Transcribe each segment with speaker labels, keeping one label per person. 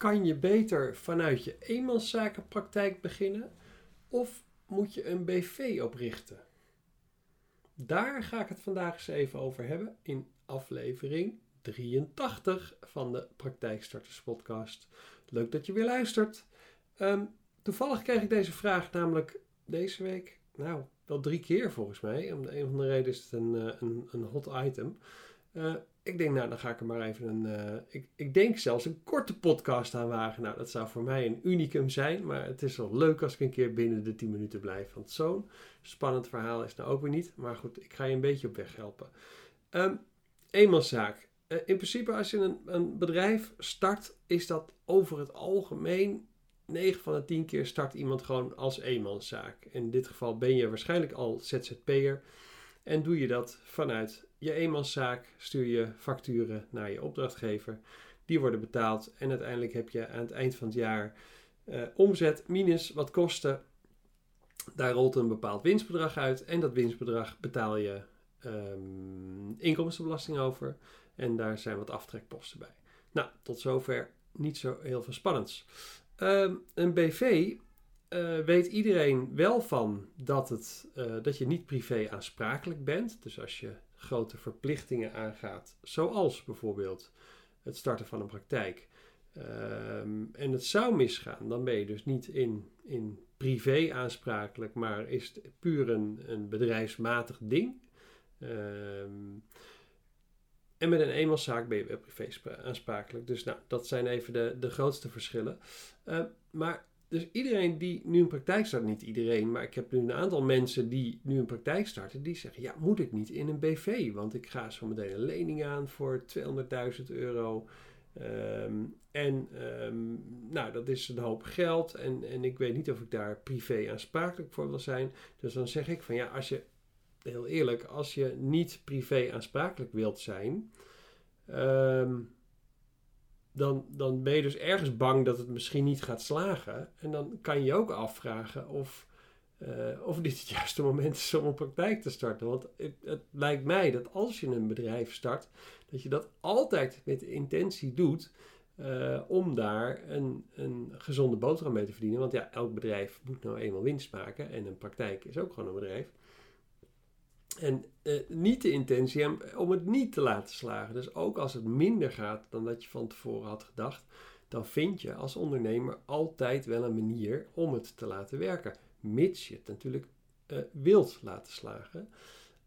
Speaker 1: kan je beter vanuit je eenmanszakenpraktijk beginnen of moet je een BV oprichten? Daar ga ik het vandaag eens even over hebben in aflevering 83 van de Praktijkstarters Podcast. Leuk dat je weer luistert. Ehm, toevallig kreeg ik deze vraag namelijk deze week, nou, wel drie keer volgens mij. Om de een of andere reden is het een, eh, een, een hot item. Uh, ik denk, nou, dan ga ik er maar even een. Uh, ik, ik denk zelfs een korte podcast aan wagen. Nou, dat zou voor mij een unicum zijn. Maar het is wel leuk als ik een keer binnen de 10 minuten blijf. Want zo'n spannend verhaal is nou ook weer niet. Maar goed, ik ga je een beetje op weg helpen. Um, eenmanszaak. Uh, in principe, als je een, een bedrijf start, is dat over het algemeen 9 van de 10 keer start iemand gewoon als eenmanszaak. In dit geval ben je waarschijnlijk al ZZP'er en doe je dat vanuit je eenmanszaak, stuur je facturen naar je opdrachtgever. Die worden betaald en uiteindelijk heb je aan het eind van het jaar uh, omzet minus wat kosten. Daar rolt een bepaald winstbedrag uit en dat winstbedrag betaal je um, inkomstenbelasting over. En daar zijn wat aftrekposten bij. Nou, tot zover niet zo heel veel spannends. Um, een BV uh, weet iedereen wel van dat, het, uh, dat je niet privé aansprakelijk bent. Dus als je grote verplichtingen aangaat, zoals bijvoorbeeld het starten van een praktijk, um, en het zou misgaan, dan ben je dus niet in, in privé aansprakelijk, maar is het puur een, een bedrijfsmatig ding. Um, en met een eenmanszaak ben je wel privé aansprakelijk. Dus nou, dat zijn even de, de grootste verschillen. Uh, maar dus iedereen die nu een praktijk start, niet iedereen, maar ik heb nu een aantal mensen die nu een praktijk starten, die zeggen: Ja, moet ik niet in een BV? Want ik ga zo meteen een lening aan voor 200.000 euro. Um, en um, nou, dat is een hoop geld. En, en ik weet niet of ik daar privé aansprakelijk voor wil zijn. Dus dan zeg ik van ja, als je, heel eerlijk, als je niet privé aansprakelijk wilt zijn. Um, dan, dan ben je dus ergens bang dat het misschien niet gaat slagen. En dan kan je ook afvragen of, uh, of dit het juiste moment is om een praktijk te starten. Want het, het, lijkt mij dat als je een bedrijf start, dat je dat altijd met de intentie doet uh, om daar een, een gezonde boterham mee te verdienen. Want ja, elk bedrijf moet nou eenmaal winst maken en een praktijk is ook gewoon een bedrijf. En uh, niet de intentie om het niet te laten slagen. Dus ook als het minder gaat dan dat je van tevoren had gedacht, dan vind je als ondernemer altijd wel een manier om het te laten werken. Mits je het natuurlijk uh, wilt laten slagen.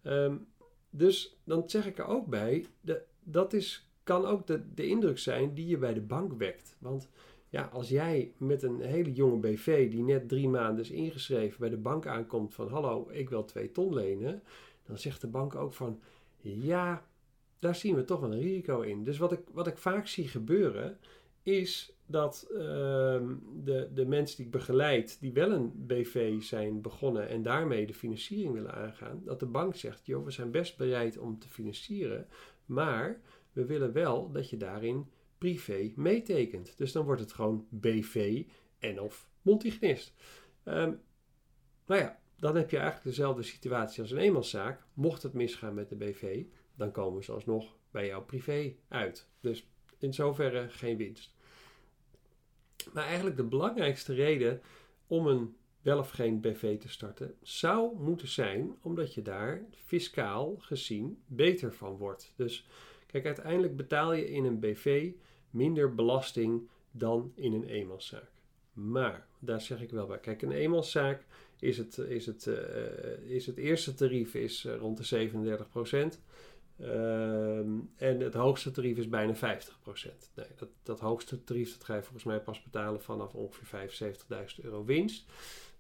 Speaker 1: Um, dus dan zeg ik er ook bij, de, dat is, kan ook de, de indruk zijn die je bij de bank wekt. Want ja, als jij met een hele jonge BV die net drie maanden is ingeschreven bij de bank aankomt van hallo, ik wil twee ton lenen dan zegt de bank ook van ja, daar zien we toch wel een risico in. Dus wat ik, wat ik vaak zie gebeuren is dat uh, de, de mensen die ik begeleid, die wel een BV zijn begonnen en daarmee de financiering willen aangaan, dat de bank zegt, joh, we zijn best bereid om te financieren, maar we willen wel dat je daarin privé meetekent. Dus dan wordt het gewoon BV en of multignist. Um, nou ja, dan heb je eigenlijk dezelfde situatie als een eenmanszaak. Mocht het misgaan met de BV, dan komen ze alsnog bij jouw privé uit. Dus in zoverre geen winst. Maar eigenlijk de belangrijkste reden om een wel of geen BV te starten, zou moeten zijn omdat je daar fiscaal gezien beter van wordt. Dus kijk, uiteindelijk betaal je in een BV minder belasting dan in een eenmanszaak. Maar, daar zeg ik wel bij. Kijk, een eenmanszaak is het, is het, uh, is het eerste tarief is uh, rond de 37 procent. Ehm, en het hoogste tarief is bijna 50 procent. Nee, dat, dat hoogste tarief dat ga je volgens mij pas betalen vanaf ongeveer 75.000 euro winst.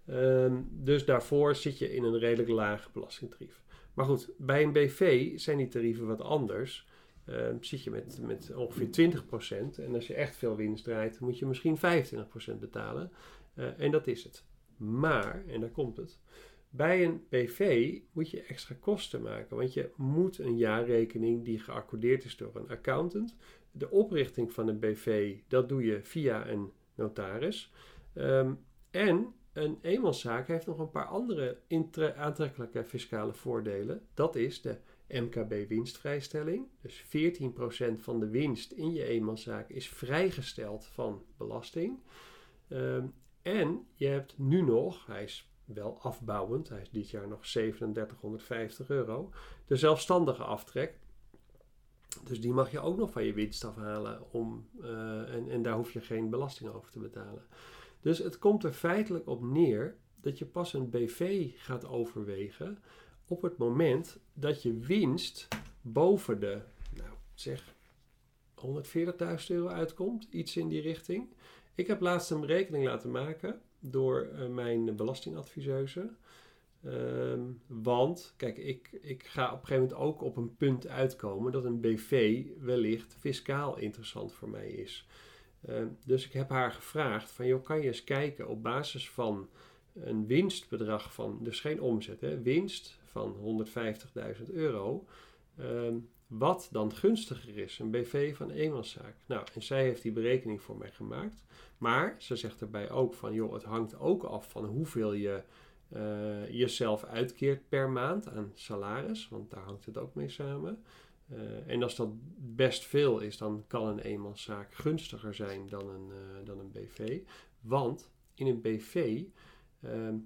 Speaker 1: Um, dus daarvoor zit je in een redelijk laag belastingtarief. Maar goed, bij een BV zijn die tarieven wat anders. Um, zit je met, met ongeveer 20%. En als je echt veel winst draait, moet je misschien 25% betalen. En dat is het. Maar, en daar komt het, bij een BV moet je extra kosten maken, want je moet een jaarrekening die geaccordeerd is door een accountant. De oprichting van een BV, dat doe je via een notaris. Um, en een eenmanszaak heeft nog een paar andere aantrekkelijke fiscale voordelen. Dat is de MKB winstvrijstelling. Dus 14% van de winst in je eenmanszaak is vrijgesteld van belasting. Ehm, en je hebt nu nog, hij is wel afbouwend, hij is dit jaar nog 3750 euro, de zelfstandige aftrek. Dus die mag je ook nog van je winst afhalen om, eh, en, en daar hoef je geen belasting over te betalen. Dus het komt er feitelijk op neer dat je pas een BV gaat overwegen op het moment dat je winst boven de, nou zeg, 140.000 euro uitkomt, iets in die richting. Ik heb laatst een berekening laten maken door uh, mijn belastingadviseuse. Ehm, want, kijk, ik, ik ga op een gegeven moment ook op een punt uitkomen dat een BV wellicht fiscaal interessant voor mij is. Ehm, dus ik heb haar gevraagd van, joh, kan je eens kijken op basis van een winstbedrag van, dus geen omzet, hè, winst van 150.000 euro, ehm, wat dan gunstiger is, een BV van eenmanszaak. Nou, en zij heeft die berekening voor mij gemaakt. Maar ze zegt erbij ook van, joh, het hangt ook af van hoeveel je uh, jezelf uitkeert per maand aan salaris, want daar hangt het ook mee samen. Uh, en als dat best veel is, dan kan een eenmanszaak gunstiger zijn dan een, uh, dan een BV. Want in een BV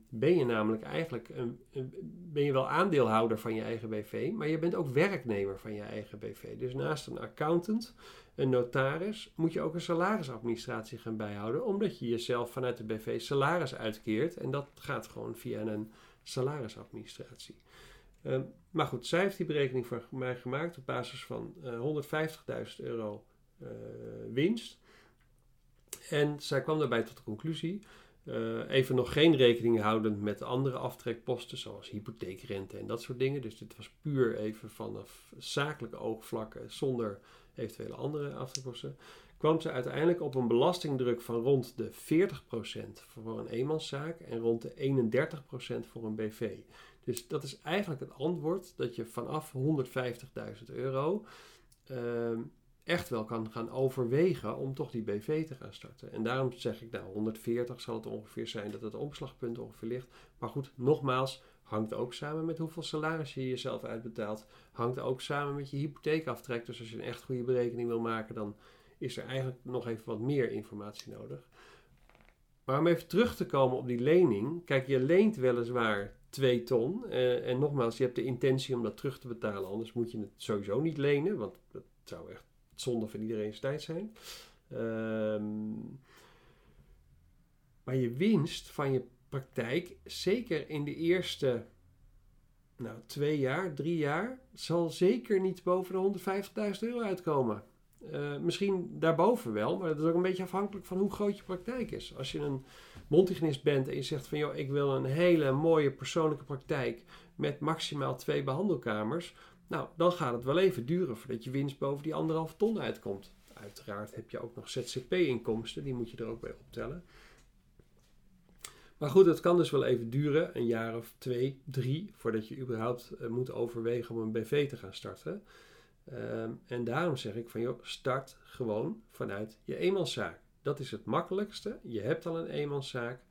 Speaker 1: ben je namelijk eigenlijk een, ben je wel aandeelhouder van je eigen BV, maar je bent ook werknemer van je eigen BV. Dus naast een accountant, een notaris, moet je ook een salarisadministratie gaan bijhouden, omdat je jezelf vanuit de BV salaris uitkeert en dat gaat gewoon via een salarisadministratie. Um, maar goed, zij heeft die berekening voor mij gemaakt op basis van uh, 150.000 euro uh, winst. En zij kwam daarbij tot de conclusie uh, even nog geen rekening houden met andere aftrekposten, zoals hypotheekrente en dat soort dingen. Dus dit was puur even vanaf zakelijke oogvlakken, zonder eventuele andere aftrekposten. Kwam ze uiteindelijk op een belastingdruk van rond de 40% voor een eenmanszaak en rond de 31% voor een BV. Dus dat is eigenlijk het antwoord dat je vanaf 150.000 euro uh, echt wel kan gaan overwegen om toch die BV te gaan starten. En daarom zeg ik, nou 140 zal het ongeveer zijn dat het omslagpunt ongeveer ligt. Maar goed, nogmaals, hangt ook samen met hoeveel salaris je jezelf uitbetaalt. Hangt ook samen met je hypotheekaftrek. Dus als je een echt goede berekening wil maken, dan is er eigenlijk nog even wat meer informatie nodig. Maar om even terug te komen op die lening. Kijk, je leent weliswaar 2 ton. Eh, en nogmaals, je hebt de intentie om dat terug te betalen. Anders moet je het sowieso niet lenen. Want dat zou echt zonde van iedereen's tijd zijn. Um, maar je winst van je praktijk, zeker in de eerste nou, twee jaar, drie jaar, zal zeker niet boven de 150.000 euro uitkomen. Uh, misschien daarboven wel, maar dat is ook een beetje afhankelijk van hoe groot je praktijk is. Als je een mondhygiënist bent en je zegt van joh, ik wil een hele mooie persoonlijke praktijk met maximaal twee behandelkamers, nou, dan gaat het wel even duren voordat je winst boven die anderhalf ton uitkomt. Uiteraard heb je ook nog ZZP-inkomsten, die moet je er ook bij optellen. Maar goed, het kan dus wel even duren, een jaar of twee, drie, voordat je überhaupt uh, moet overwegen om een BV te gaan starten. Um, en daarom zeg ik van joh, start gewoon vanuit je eenmanszaak. Dat is het makkelijkste. Je hebt al een eenmanszaak.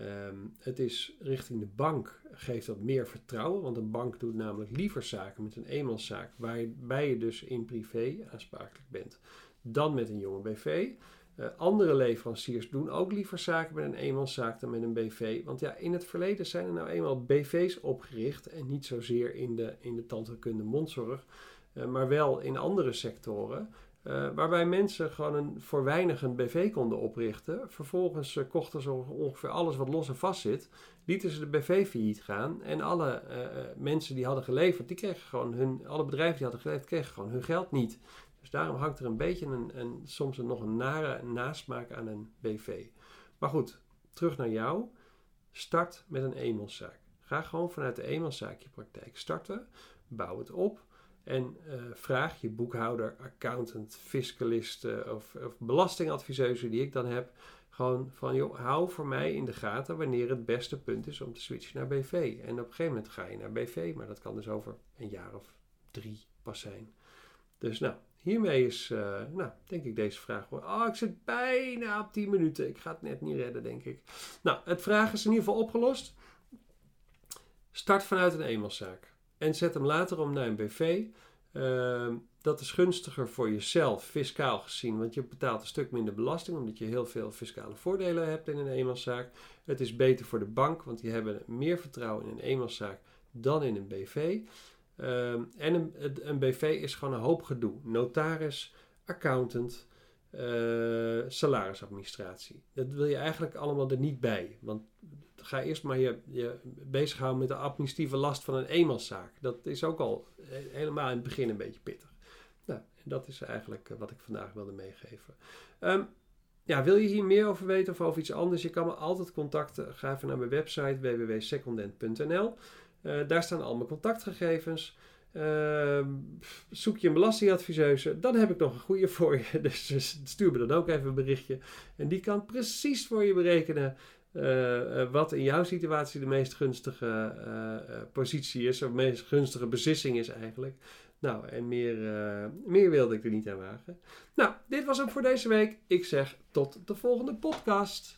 Speaker 1: Um, het is richting de bank geeft dat meer vertrouwen, want een bank doet namelijk liever zaken met een eenmanszaak, waarbij je dus in privé aansprakelijk bent, dan met een jonge BV. Eh, andere leveranciers doen ook liever zaken met een eenmanszaak dan met een BV. Want ja, in het verleden zijn er nou eenmaal BV's opgericht en niet zozeer in de, in de tandheelkunde mondzorg, uh, maar wel in andere sectoren. Uh, waarbij mensen gewoon een, voor weinig een BV konden oprichten. Vervolgens uh, kochten ze ongeveer alles wat los en vast zit. Lieten ze de BV failliet gaan. En alle uh, mensen die hadden geleverd, die kregen gewoon hun, alle bedrijven die hadden geleverd, kregen gewoon hun geld niet. Dus daarom hangt er een beetje een, een, soms een, nog een nare nasmaak aan een BV. Maar goed, terug naar jou. Start met een eenmanszaak. Ga gewoon vanuit de eenmanszaak je praktijk starten. Bouw het op. En uh, vraag je boekhouder, accountant, fiscalist uh, of, of belastingadviseuse die ik dan heb, gewoon van joh, hou voor mij in de gaten wanneer het beste punt is om te switchen naar BV. En op een gegeven moment ga je naar BV, maar dat kan dus over een jaar of drie pas zijn. Dus nou, hiermee is, uh, nou, denk ik deze vraag. Oh, ik zit bijna op 10 minuten. Ik ga het net niet redden, denk ik. Nou, het vraag is in ieder geval opgelost. Start vanuit een eenmanszaak. En zet hem later om naar een BV. Ehm, dat is gunstiger voor jezelf, fiscaal gezien, want je betaalt een stuk minder belasting, omdat je heel veel fiscale voordelen hebt in een eenmanszaak. Het is beter voor de bank, want die hebben meer vertrouwen in een eenmanszaak dan in een BV. Ehm, en een, een, BV is gewoon een hoop gedoe. Notaris, accountant, salarisadministratie. Dat wil je eigenlijk allemaal er niet bij. Want ga eerst maar je, je bezighouden met de administratieve last van een eenmanszaak. Dat is ook al helemaal in het begin een beetje pittig. Nou, dat is eigenlijk eh, wat ik vandaag wilde meegeven. Um, ja, wil je hier meer over weten of over iets anders? Je kan me altijd contacten. Ga even naar mijn website www.secondent.nl. Uh, daar staan al mijn contactgegevens. Uh, zoek je een belastingadviseuse, dan heb ik nog een goede voor je. Dus, dus stuur me dan ook even een berichtje. En die kan precies voor je berekenen uh, wat in jouw situatie de meest gunstige positie is, of de meest gunstige beslissing is eigenlijk. Nou, en meer, meer wilde ik er niet aan wagen. Nou, dit was hem voor deze week. Ik zeg tot de volgende podcast.